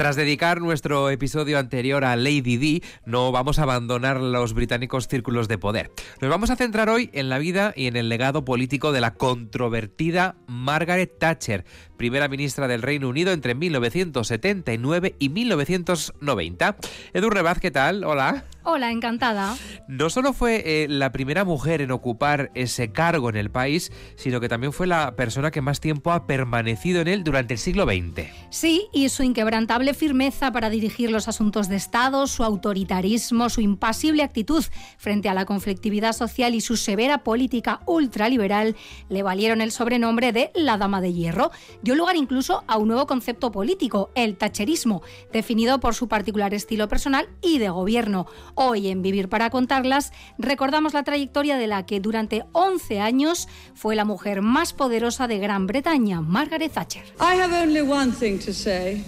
Tras dedicar nuestro episodio anterior a Lady Di, no vamos a abandonar los británicos círculos de poder. Nos vamos a centrar hoy en la vida y en el legado político de la controvertida Margaret Thatcher, primera ministra del Reino Unido entre 1979 y 1990. Edu Rebaz, ¿qué tal? Hola. Hola, encantada. No solo fue eh, la primera mujer en ocupar ese cargo en el país, sino que también fue la persona que más tiempo ha permanecido en él durante el siglo XX. Sí, y su inquebrantable firmeza para dirigir los asuntos de Estado, su autoritarismo, su impasible actitud frente a la conflictividad social y su severa política ultraliberal le valieron el sobrenombre de la Dama de Hierro. Lugar incluso a un nuevo concepto político, el tacherismo, definido por su particular estilo personal y de gobierno Hoy en Vivir para contarlas recordamos la trayectoria de la que durante 11 años fue la mujer más poderosa de Gran Bretaña, Margaret Thatcher. I have only one thing to say.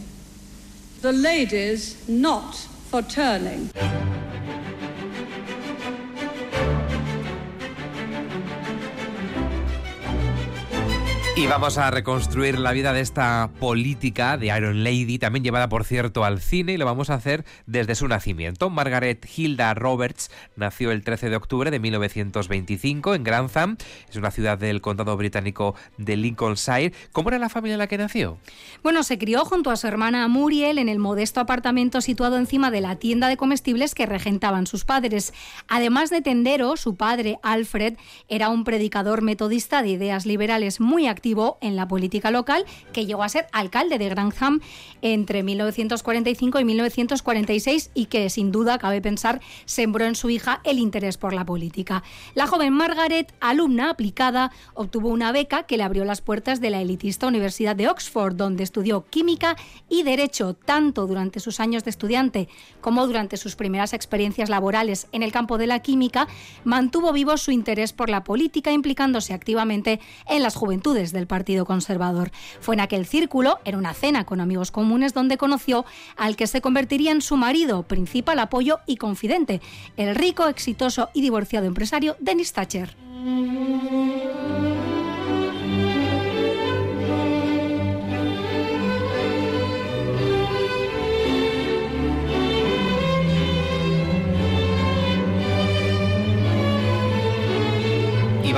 The ladies not for turning. Y vamos a reconstruir la vida de esta política de Iron Lady, también llevada por cierto al cine, y lo vamos a hacer desde su nacimiento. Margaret Hilda Roberts nació el 13 de octubre de 1925 en Grantham, es una ciudad del condado británico de Lincolnshire. ¿Cómo era la familia en la que nació? Bueno, se crió junto a su hermana Muriel en el modesto apartamento situado encima de la tienda de comestibles que regentaban sus padres. Además de tendero, su padre, Alfred, era un predicador metodista de ideas liberales muy activo en la política local, que llegó a ser alcalde de Grantham entre 1945 y 1946 y que sin duda, cabe pensar, sembró en su hija el interés por la política. La joven Margaret, alumna aplicada, obtuvo una beca que le abrió las puertas de la elitista Universidad de Oxford, donde estudió química y derecho, tanto durante sus años de estudiante como durante sus primeras experiencias laborales en el campo de la química, mantuvo vivo su interés por la política, implicándose activamente en las juventudes del Partido Conservador. Fue en aquel círculo, en una cena con amigos comunes, donde conoció al que se convertiría en su marido, principal apoyo y confidente, el rico, exitoso y divorciado empresario Dennis Thatcher.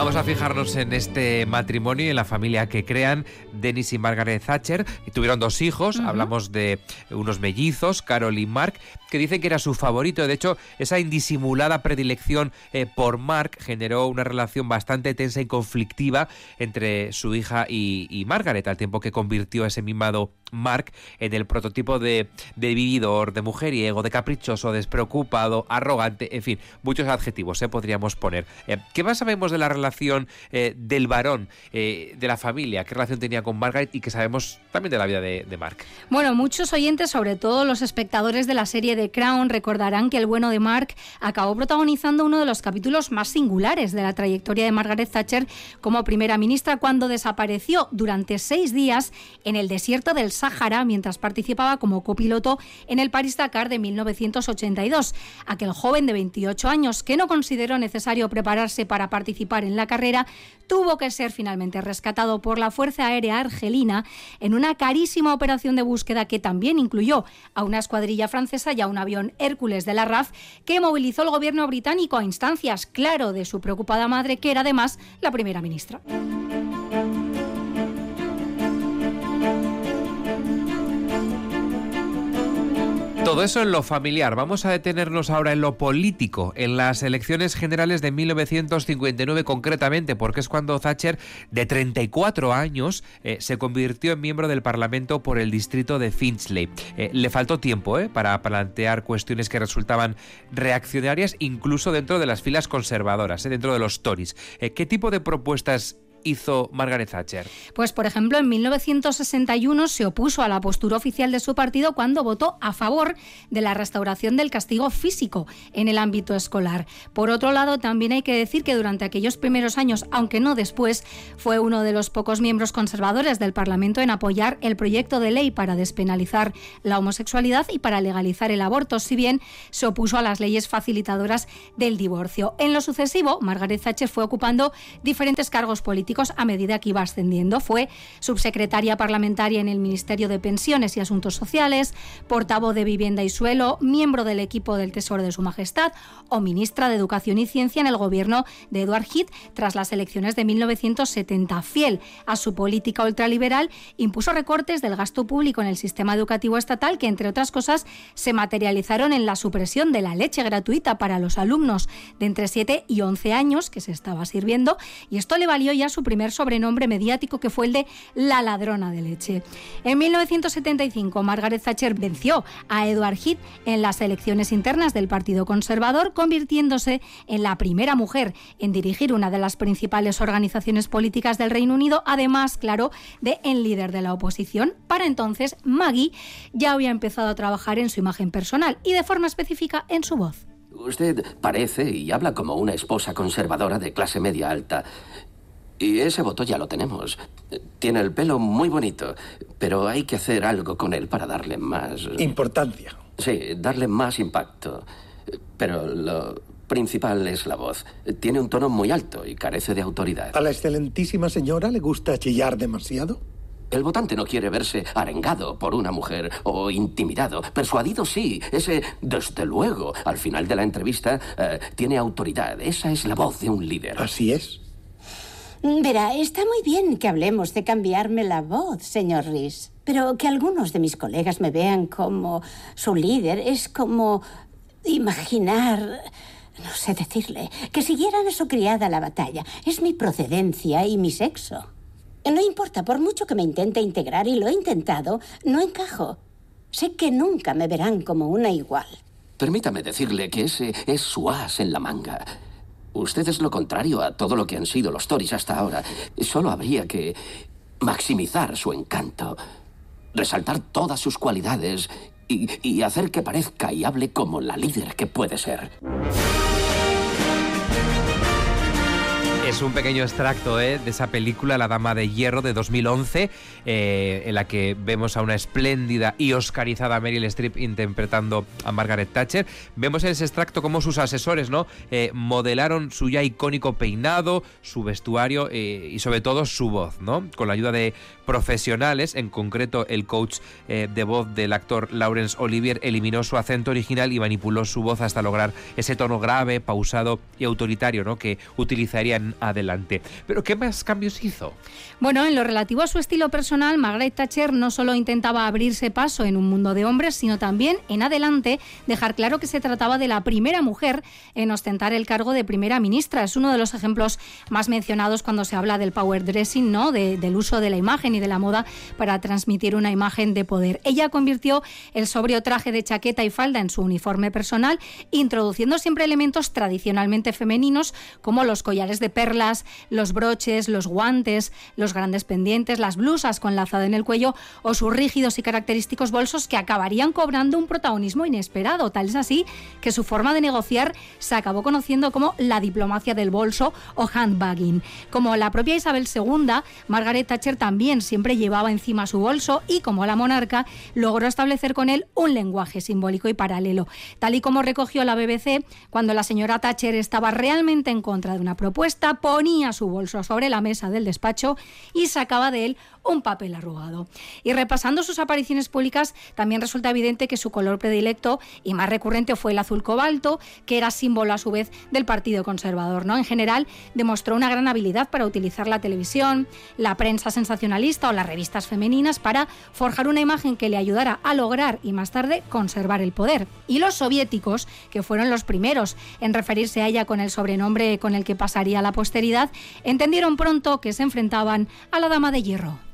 Vamos a fijarnos en este matrimonio y en la familia que crean Dennis y Margaret Thatcher. Y tuvieron dos hijos, hablamos de unos mellizos, Carol y Mark, que dicen que era su favorito. De hecho, esa indisimulada predilección eh, por Mark generó una relación bastante tensa y conflictiva entre su hija y, Margaret, al tiempo que convirtió a ese mimado Mark en el prototipo de, vividor, de mujeriego, de caprichoso, despreocupado, arrogante, en fin, muchos adjetivos se eh, podríamos poner. Eh, ¿Qué más sabemos de la relación? eh, del varón, de la familia, qué relación tenía con Margaret y que sabemos también de la vida de, de, Mark. Bueno, muchos oyentes, sobre todo los espectadores de la serie de Crown, recordarán que el bueno de Mark acabó protagonizando uno de los capítulos más singulares de la trayectoria de Margaret Thatcher como primera ministra cuando desapareció durante seis días en el desierto del Sáhara mientras participaba como copiloto en el París-Dakar de 1982. Aquel joven de 28 años que no consideró necesario prepararse para participar en la carrera, tuvo que ser finalmente rescatado por la Fuerza Aérea Argelina en una carísima operación de búsqueda que también incluyó a una escuadrilla francesa y a un avión Hércules de la RAF que movilizó el gobierno británico a instancias, claro, de su preocupada madre, que era además la primera ministra. Todo eso en lo familiar. Vamos a detenernos ahora en lo político, en las elecciones generales de 1959 concretamente, porque es cuando Thatcher, de 34 años, eh, se convirtió en miembro del Parlamento por el distrito de Finchley. Eh, le faltó tiempo eh, para plantear cuestiones que resultaban reaccionarias, incluso dentro de las filas conservadoras, dentro de los Tories. ¿Qué tipo de propuestas hizo Margaret Thatcher? Pues, por ejemplo, en 1961 se opuso a la postura oficial de su partido cuando votó a favor de la restauración del castigo físico en el ámbito escolar. Por otro lado, también hay que decir que durante aquellos primeros años, aunque no después, fue uno de los pocos miembros conservadores del Parlamento en apoyar el proyecto de ley para despenalizar la homosexualidad y para legalizar el aborto, si bien se opuso a las leyes facilitadoras del divorcio. En lo sucesivo, Margaret Thatcher fue ocupando diferentes cargos políticos a medida que iba ascendiendo. Fue subsecretaria parlamentaria en el Ministerio de Pensiones y Asuntos Sociales, portavoz de Vivienda y Suelo, miembro del equipo del Tesoro de Su Majestad o ministra de Educación y Ciencia en el gobierno de Edward Heath tras las elecciones de 1970. Fiel a su política ultraliberal, impuso recortes del gasto público en el sistema educativo estatal que, entre otras cosas, se materializaron en la supresión de la leche gratuita para los alumnos de entre 7 y 11 años que se estaba sirviendo y esto le valió ya su primer sobrenombre mediático que fue el de la ladrona de leche. En 1975 Margaret Thatcher venció a Edward Heath en las elecciones internas del Partido Conservador, convirtiéndose en la primera mujer en dirigir una de las principales organizaciones políticas del Reino Unido, además, claro, de en líder de la oposición. Para entonces, Maggie ya había empezado a trabajar en su imagen personal y de forma específica en su voz. Usted parece y habla como una esposa conservadora de clase media alta. Y ese voto ya lo tenemos. Tiene el pelo muy bonito, pero hay que hacer algo con él para darle más... Importancia. Sí, darle más impacto. Pero lo principal es la voz. Tiene un tono muy alto y carece de autoridad. ¿A la excelentísima señora le gusta chillar demasiado? El votante no quiere verse arengado por una mujer o intimidado. Persuadido sí, ese desde luego. Al final de la entrevista eh, tiene autoridad. Esa es la voz de un líder. Así es. Verá, está muy bien que hablemos de cambiarme la voz, señor Rhys. Pero que algunos de mis colegas me vean como su líder es como imaginar... No sé decirle, que siguieran a su criada la batalla. Es mi procedencia y mi sexo. No importa, por mucho que me intente integrar, y lo he intentado, no encajo. Sé que nunca me verán como una igual. Permítame decirle que ese es su as en la manga. Usted es lo contrario a todo lo que han sido los Tories hasta ahora. Solo habría que maximizar su encanto, resaltar todas sus cualidades y, y hacer que parezca y hable como la líder que puede ser. Es un pequeño extracto ¿eh? de esa película La Dama de Hierro de 2011, eh, en la que vemos a una espléndida y oscarizada Meryl Streep interpretando a Margaret Thatcher. Vemos en ese extracto cómo sus asesores ¿no? Eh, modelaron su ya icónico peinado, su vestuario y sobre todo su voz, ¿no? con la ayuda de profesionales, en concreto el coach de voz del actor Laurence Olivier eliminó su acento original y manipuló su voz hasta lograr ese tono grave, pausado y autoritario ¿no? que utilizarían adelante. Pero ¿qué más cambios hizo? Bueno, en lo relativo a su estilo personal, Margaret Thatcher no solo intentaba abrirse paso en un mundo de hombres, sino también en adelante dejar claro que se trataba de la primera mujer en ostentar el cargo de primera ministra. Es uno de los ejemplos más mencionados cuando se habla del power dressing, ¿no? del uso de la imagen y de la moda para transmitir una imagen de poder. Ella convirtió el sobrio traje de chaqueta y falda en su uniforme personal, introduciendo siempre elementos tradicionalmente femeninos como los collares de perlas los broches, los guantes, los grandes pendientes, las blusas con lazada en el cuello o sus rígidos y característicos bolsos que acabarían cobrando un protagonismo inesperado. Tal es así que su forma de negociar se acabó conociendo como la diplomacia del bolso o handbagging. Como la propia Isabel II, Margaret Thatcher también siempre llevaba encima su bolso y como la monarca logró establecer con él un lenguaje simbólico y paralelo. Tal y como recogió la BBC, cuando la señora Thatcher estaba realmente en contra de una propuesta, ponía su bolso sobre la mesa del despacho y sacaba de él un papel arrugado. Y repasando sus apariciones públicas, también resulta evidente que su color predilecto y más recurrente fue el azul cobalto, que era símbolo a su vez del Partido Conservador. ¿no? En general, demostró una gran habilidad para utilizar la televisión, la prensa sensacionalista o las revistas femeninas para forjar una imagen que le ayudara a lograr y más tarde conservar el poder. Y los soviéticos, que fueron los primeros en referirse a ella con el sobrenombre con el que pasaría la posteridad, entendieron pronto que se enfrentaban a la Dama de Hierro.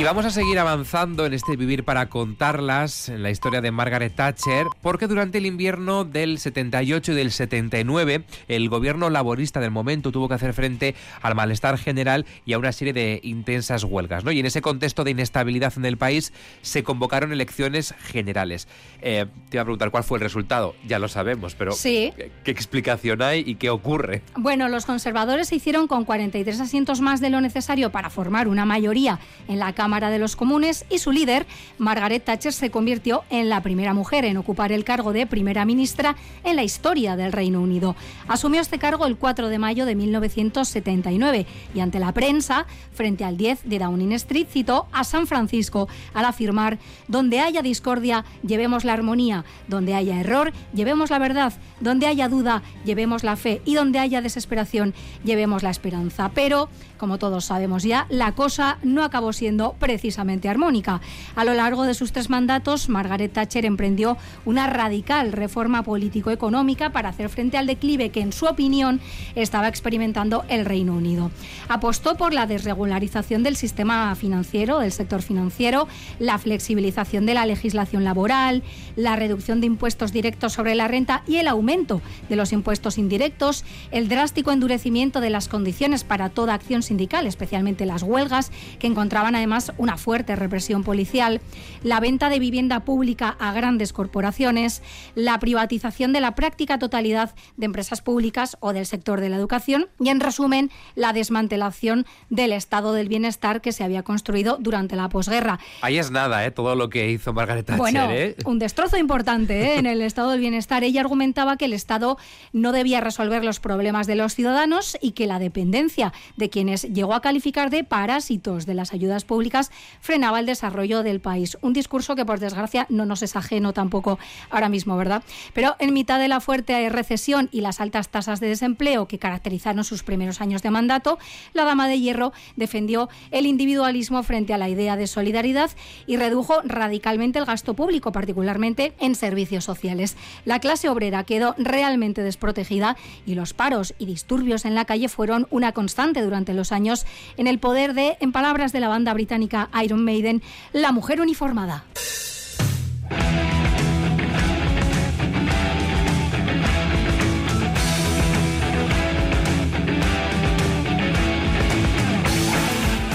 Y vamos a seguir avanzando en este Vivir para contarlas, en la historia de Margaret Thatcher, porque durante el invierno del 78 y del 79, el gobierno laborista del momento tuvo que hacer frente al malestar general y a una serie de intensas huelgas. ¿no? Y en ese contexto de inestabilidad en el país se convocaron elecciones generales. Eh, te iba a preguntar cuál fue el resultado, ya lo sabemos, pero Sí. ¿qué, qué explicación hay y qué ocurre? Bueno, los conservadores se hicieron con 43 asientos más de lo necesario para formar una mayoría en la Cámara de los Comunes y su líder, Margaret Thatcher, se convirtió en la primera mujer en ocupar el cargo de primera ministra en la historia del Reino Unido. Asumió este cargo el 4 de mayo de 1979 y ante la prensa, frente al 10 de Downing Street, citó a San Francisco al afirmar, donde haya discordia, llevemos la armonía, donde haya error, llevemos la verdad, donde haya duda, llevemos la fe y donde haya desesperación, llevemos la esperanza. Pero, como todos sabemos ya, la cosa no acabó siendo precisamente armónica. A lo largo de sus tres mandatos, Margaret Thatcher emprendió una radical reforma político-económica para hacer frente al declive que, en su opinión, estaba experimentando el Reino Unido. Apostó por la desregularización del sistema financiero, del sector financiero, la flexibilización de la legislación laboral, la reducción de impuestos directos sobre la renta y el aumento de los impuestos indirectos, el drástico endurecimiento de las condiciones para toda acción sindical, especialmente las huelgas, que encontraban además una fuerte represión policial, la venta de vivienda pública a grandes corporaciones, la privatización de la práctica totalidad de empresas públicas o del sector de la educación y, en resumen, la desmantelación del estado del bienestar que se había construido durante la posguerra. Ahí es nada, ¿eh? Todo lo que hizo Margaret Thatcher, Bueno, ¿eh? un destrozo importante ¿eh? en el estado del bienestar. Ella argumentaba que el Estado no debía resolver los problemas de los ciudadanos y que la dependencia de quienes llegó a calificar de parásitos de las ayudas públicas frenaba el desarrollo del país. Un discurso que, por desgracia, no nos es ajeno tampoco ahora mismo, ¿verdad? Pero en mitad de la fuerte recesión y las altas tasas de desempleo que caracterizaron sus primeros años de mandato, la Dama de Hierro defendió el individualismo frente a la idea de solidaridad y redujo radicalmente el gasto público, particularmente en servicios sociales. La clase obrera quedó realmente desprotegida y los paros y disturbios en la calle fueron una constante durante los años en el poder de, en palabras de la banda británica Iron Maiden, la mujer uniformada.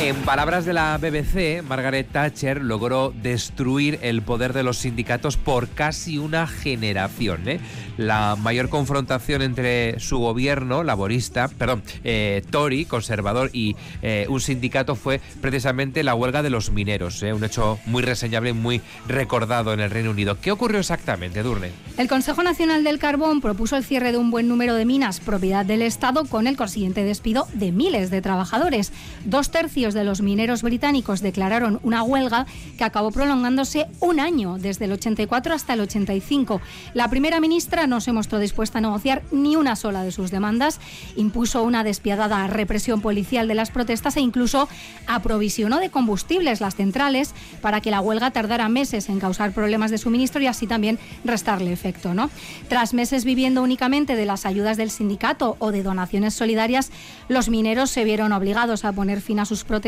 En palabras de la BBC, Margaret Thatcher logró destruir el poder de los sindicatos por casi una generación. ¿eh? La mayor confrontación entre su gobierno laborista, perdón, eh, Tory, conservador, y eh, un sindicato fue precisamente la huelga de los mineros, ¿eh? un hecho muy reseñable y muy recordado en el Reino Unido. ¿Qué ocurrió exactamente, Durne? El Consejo Nacional del Carbón propuso el cierre de un buen número de minas propiedad del Estado con el consiguiente despido de miles de trabajadores. Dos tercios de los mineros británicos declararon una huelga que acabó prolongándose un año, desde el 84 hasta el 85. La primera ministra no se mostró dispuesta a negociar ni una sola de sus demandas, impuso una despiadada represión policial de las protestas e incluso aprovisionó de combustibles las centrales para que la huelga tardara meses en causar problemas de suministro y así también restarle efecto. ¿no? Tras meses viviendo únicamente de las ayudas del sindicato o de donaciones solidarias, los mineros se vieron obligados a poner fin a sus protestas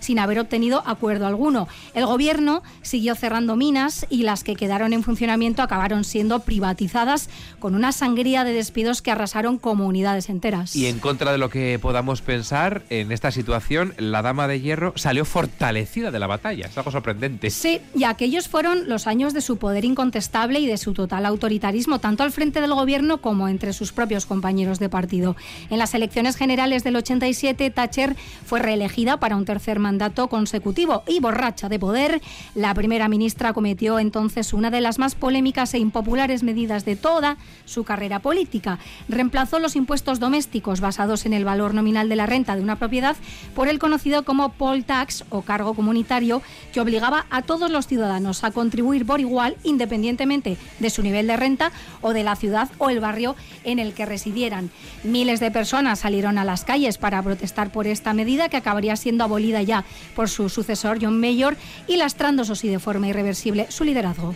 sin haber obtenido acuerdo alguno. El gobierno siguió cerrando minas y las que quedaron en funcionamiento acabaron siendo privatizadas con una sangría de despidos que arrasaron comunidades enteras. Y en contra de lo que podamos pensar, en esta situación, la Dama de Hierro salió fortalecida de la batalla. Es algo sorprendente. Sí, y aquellos fueron los años de su poder incontestable y de su total autoritarismo, tanto al frente del gobierno como entre sus propios compañeros de partido. En las elecciones generales del 87, Thatcher fue reelegida para un tercer mandato consecutivo y borracha de poder, la primera ministra cometió entonces una de las más polémicas e impopulares medidas de toda su carrera política. Reemplazó los impuestos domésticos basados en el valor nominal de la renta de una propiedad por el conocido como poll tax o cargo comunitario que obligaba a todos los ciudadanos a contribuir por igual independientemente de su nivel de renta o de la ciudad o el barrio en el que residieran. Miles de personas salieron a las calles para protestar por esta medida que acabaría siendo abolida ya por su sucesor John Mayor y lastrando, eso sí, de forma irreversible su liderazgo.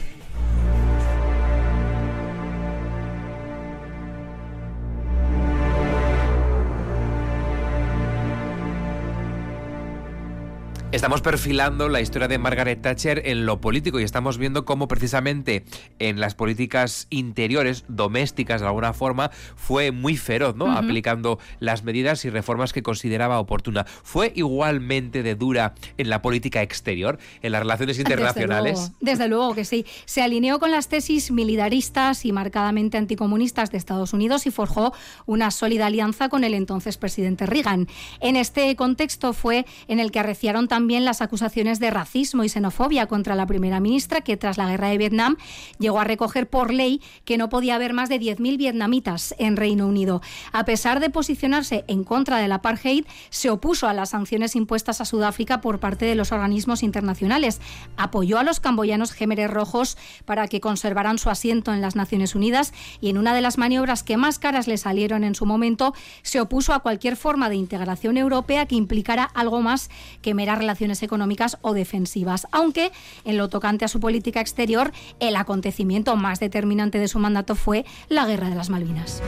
Estamos perfilando la historia de Margaret Thatcher en lo político y estamos viendo cómo precisamente en las políticas interiores, domésticas de alguna forma, fue muy feroz, ¿no? Aplicando las medidas y reformas que consideraba oportuna. Fue igualmente de dura en la política exterior, en las relaciones internacionales. Desde luego, que sí. Se alineó con las tesis militaristas y marcadamente anticomunistas de Estados Unidos y forjó una sólida alianza con el entonces presidente Reagan. En este contexto fue en el que arreciaron también también las acusaciones de racismo y xenofobia contra la primera ministra, que tras la guerra de Vietnam llegó a recoger por ley que no podía haber más de 10.000 vietnamitas en Reino Unido. A pesar de posicionarse en contra del apartheid, se opuso a las sanciones impuestas a Sudáfrica por parte de los organismos internacionales. Apoyó a los camboyanos gémeres rojos para que conservaran su asiento en las Naciones Unidas y en una de las maniobras que más caras le salieron en su momento, se opuso a cualquier forma de integración europea que implicara algo más que mera relación económicas o defensivas, aunque en lo tocante a su política exterior, el acontecimiento más determinante de su mandato fue la Guerra de las Malvinas.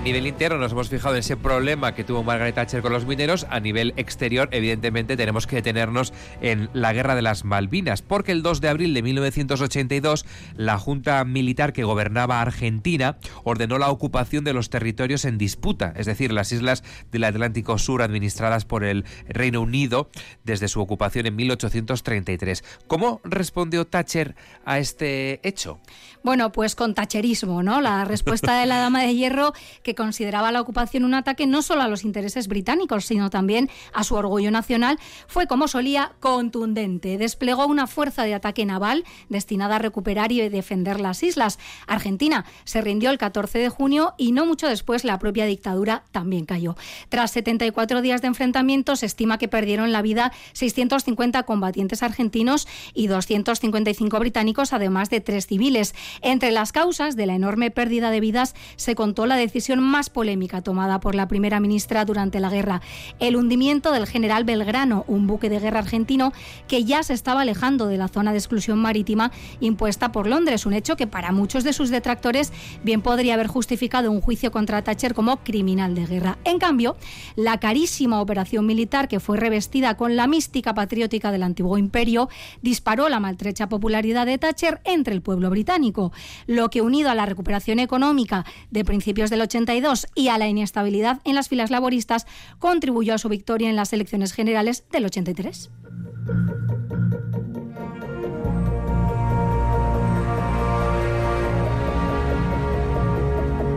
A nivel interno nos hemos fijado en ese problema que tuvo Margaret Thatcher con los mineros. A nivel exterior, evidentemente, tenemos que detenernos en la guerra de las Malvinas, porque el 2 de abril de 1982 la Junta Militar que gobernaba Argentina ordenó la ocupación de los territorios en disputa, es decir, las islas del Atlántico Sur administradas por el Reino Unido desde su ocupación en 1833. ¿Cómo respondió Thatcher a este hecho? Bueno, pues con tacherismo, ¿no? La respuesta de la Dama de Hierro que consideraba la ocupación un ataque no solo a los intereses británicos, sino también a su orgullo nacional, fue como solía contundente. Desplegó una fuerza de ataque naval destinada a recuperar y defender las islas. Argentina se rindió el 14 de junio y no mucho después la propia dictadura también cayó. Tras 74 días de enfrentamientos, se estima que perdieron la vida 650 combatientes argentinos y 255 británicos, además de tres civiles. Entre las causas de la enorme pérdida de vidas se contó la decisión más polémica tomada por la primera ministra durante la guerra, el hundimiento del general Belgrano, un buque de guerra argentino que ya se estaba alejando de la zona de exclusión marítima impuesta por Londres, un hecho que para muchos de sus detractores bien podría haber justificado un juicio contra Thatcher como criminal de guerra. En cambio, la carísima operación militar que fue revestida con la mística patriótica del antiguo imperio disparó la maltrecha popularidad de Thatcher entre el pueblo británico, lo que unido a la recuperación económica de principios del 82 y a la inestabilidad en las filas laboristas contribuyó a su victoria en las elecciones generales del 83.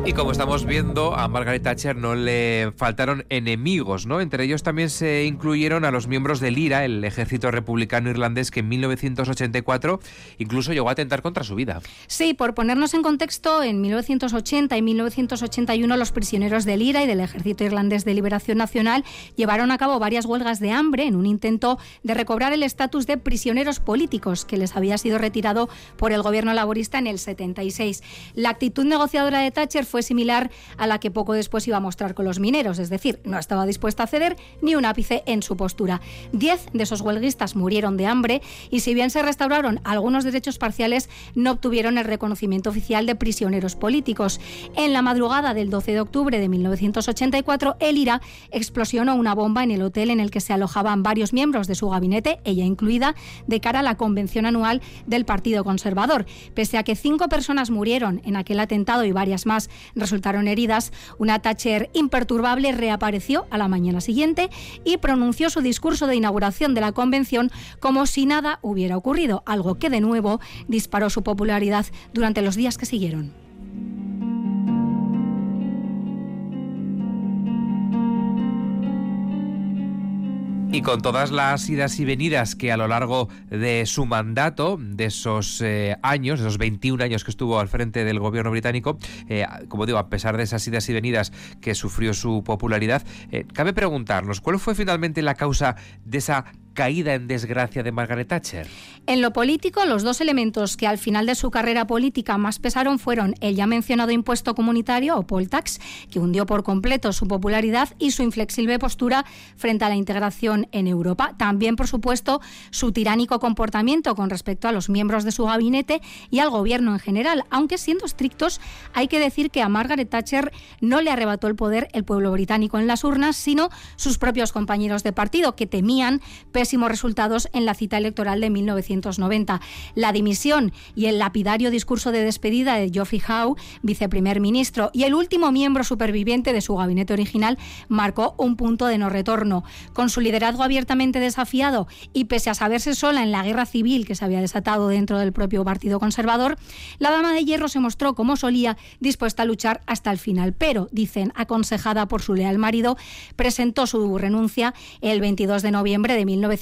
Y como estamos viendo, a Margaret Thatcher no le faltaron enemigos, ¿no? Entre ellos también se incluyeron a los miembros del IRA, el ejército republicano irlandés, que en 1984 incluso llegó a atentar contra su vida. Sí, por ponernos en contexto, en 1980 y 1981 los prisioneros del IRA y del Ejército Irlandés de Liberación Nacional llevaron a cabo varias huelgas de hambre en un intento de recobrar el estatus de prisioneros políticos que les había sido retirado por el gobierno laborista en el 76. La actitud negociadora de Thatcher fue similar a la que poco después iba a mostrar con los mineros, es decir, no estaba dispuesta a ceder ni un ápice en su postura. Diez de esos huelguistas murieron de hambre y si bien se restauraron algunos derechos parciales, no obtuvieron el reconocimiento oficial de prisioneros políticos. En la madrugada del 12 de octubre de 1984, el IRA explosionó una bomba en el hotel en el que se alojaban varios miembros de su gabinete, ella incluida, de cara a la convención anual del Partido Conservador. Pese a que cinco personas murieron en aquel atentado y varias más resultaron heridas, una Thatcher imperturbable reapareció a la mañana siguiente y pronunció su discurso de inauguración de la convención como si nada hubiera ocurrido, algo que de nuevo disparó su popularidad durante los días que siguieron. Y con todas las idas y venidas que a lo largo de su mandato, de esos eh, años, de esos 21 años que estuvo al frente del gobierno británico, eh, como digo, a pesar de esas idas y venidas que sufrió su popularidad, eh, cabe preguntarnos, ¿cuál fue finalmente la causa de esa caída en desgracia de Margaret Thatcher? En lo político, los dos elementos que al final de su carrera política más pesaron fueron el ya mencionado impuesto comunitario o poll tax, que hundió por completo su popularidad y su inflexible postura frente a la integración en Europa. También, por supuesto, su tiránico comportamiento con respecto a los miembros de su gabinete y al gobierno en general, aunque siendo estrictos, hay que decir que a Margaret Thatcher no le arrebató el poder el pueblo británico en las urnas, sino sus propios compañeros de partido, que temían pésimos resultados en la cita electoral de 1990. La dimisión y el lapidario discurso de despedida de Geoffrey Howe, viceprimer ministro, y el último miembro superviviente de su gabinete original, marcó un punto de no retorno. Con su liderazgo abiertamente desafiado y pese a saberse sola en la guerra civil que se había desatado dentro del propio Partido Conservador, la dama de hierro se mostró, como solía, dispuesta a luchar hasta el final. Pero, dicen, aconsejada por su leal marido, presentó su renuncia el 22 de noviembre de 1990.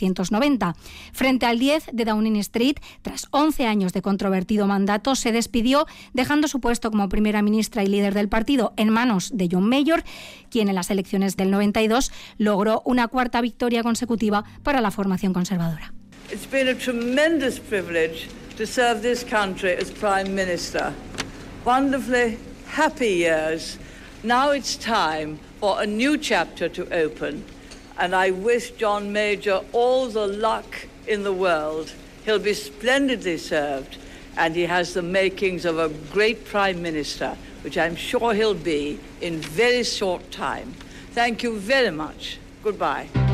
Frente al 10 de Downing Street, tras 11 años de controvertido mandato, se despidió, dejando su puesto como primera ministra y líder del partido en manos de John Mayor, quien en las elecciones del 92 logró una cuarta victoria consecutiva para la formación conservadora. It's been a tremendous privilege to serve this country as Prime Minister. Wonderfully happy years. Now it's time for a new chapter and I wish John Major all the luck in the world. He'll be splendidly served, and he has the makings of a great Prime Minister, which I'm sure he'll be in very short time. Thank you very much. Goodbye.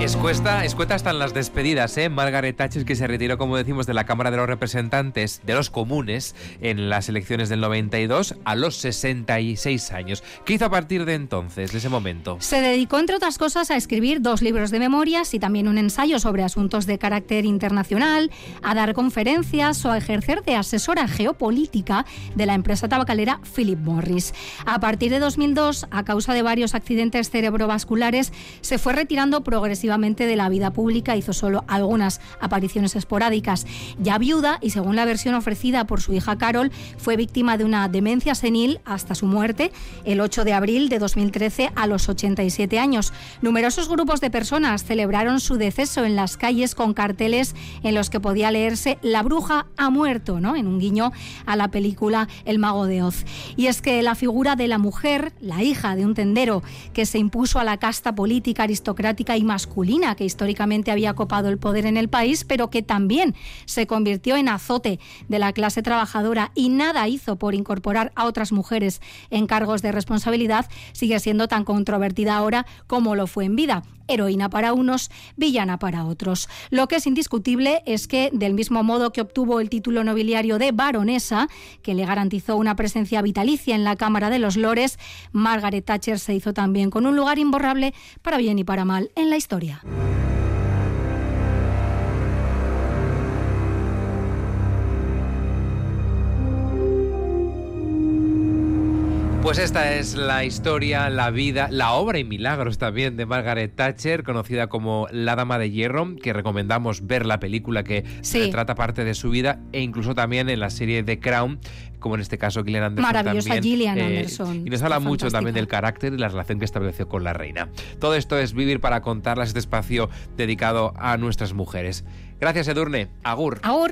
Escuesta, escueta en las despedidas, ¿eh? Margaret Thatcher, que se retiró, como decimos, de la Cámara de los Representantes de los Comunes en las elecciones del 92 a los 66 años. ¿Qué hizo a partir de entonces, de ese momento? Se dedicó, entre otras cosas, a escribir dos libros de memorias y también un ensayo sobre asuntos de carácter internacional, a dar conferencias o a ejercer de asesora geopolítica de la empresa tabacalera Philip Morris. A partir de 2002, a causa de varios accidentes cerebrovasculares, se fue retirando progresivamente de la vida pública, hizo solo algunas apariciones esporádicas. Ya viuda y según la versión ofrecida por su hija Carol, fue víctima de una demencia senil hasta su muerte el 8 de abril de 2013 a los 87 años. Numerosos grupos de personas celebraron su deceso en las calles con carteles en los que podía leerse La bruja ha muerto, ¿no? en un guiño a la película El mago de Oz. Y es que la figura de la mujer, la hija de un tendero que se impuso a la casta política, aristocrática y masculina, que históricamente había copado el poder en el país, pero que también se convirtió en azote de la clase trabajadora y nada hizo por incorporar a otras mujeres en cargos de responsabilidad, sigue siendo tan controvertida ahora como lo fue en vida heroína para unos, villana para otros. Lo que es indiscutible es que, del mismo modo que obtuvo el título nobiliario de baronesa, que le garantizó una presencia vitalicia en la Cámara de los Lores, Margaret Thatcher se hizo también con un lugar imborrable para bien y para mal en la historia. Pues esta es la historia, la vida, la obra y milagros también de Margaret Thatcher, conocida como La Dama de Hierro, que recomendamos ver la película que Sí. retrata parte de su vida e incluso también en la serie The Crown, como en este caso Gillian Anderson Maravillosa también. Gillian eh, Anderson, Y nos habla mucho también del carácter y la relación que estableció con la reina. Todo esto es Vivir para contarlas, este espacio dedicado a nuestras mujeres. Gracias, Edurne. Agur. Agur.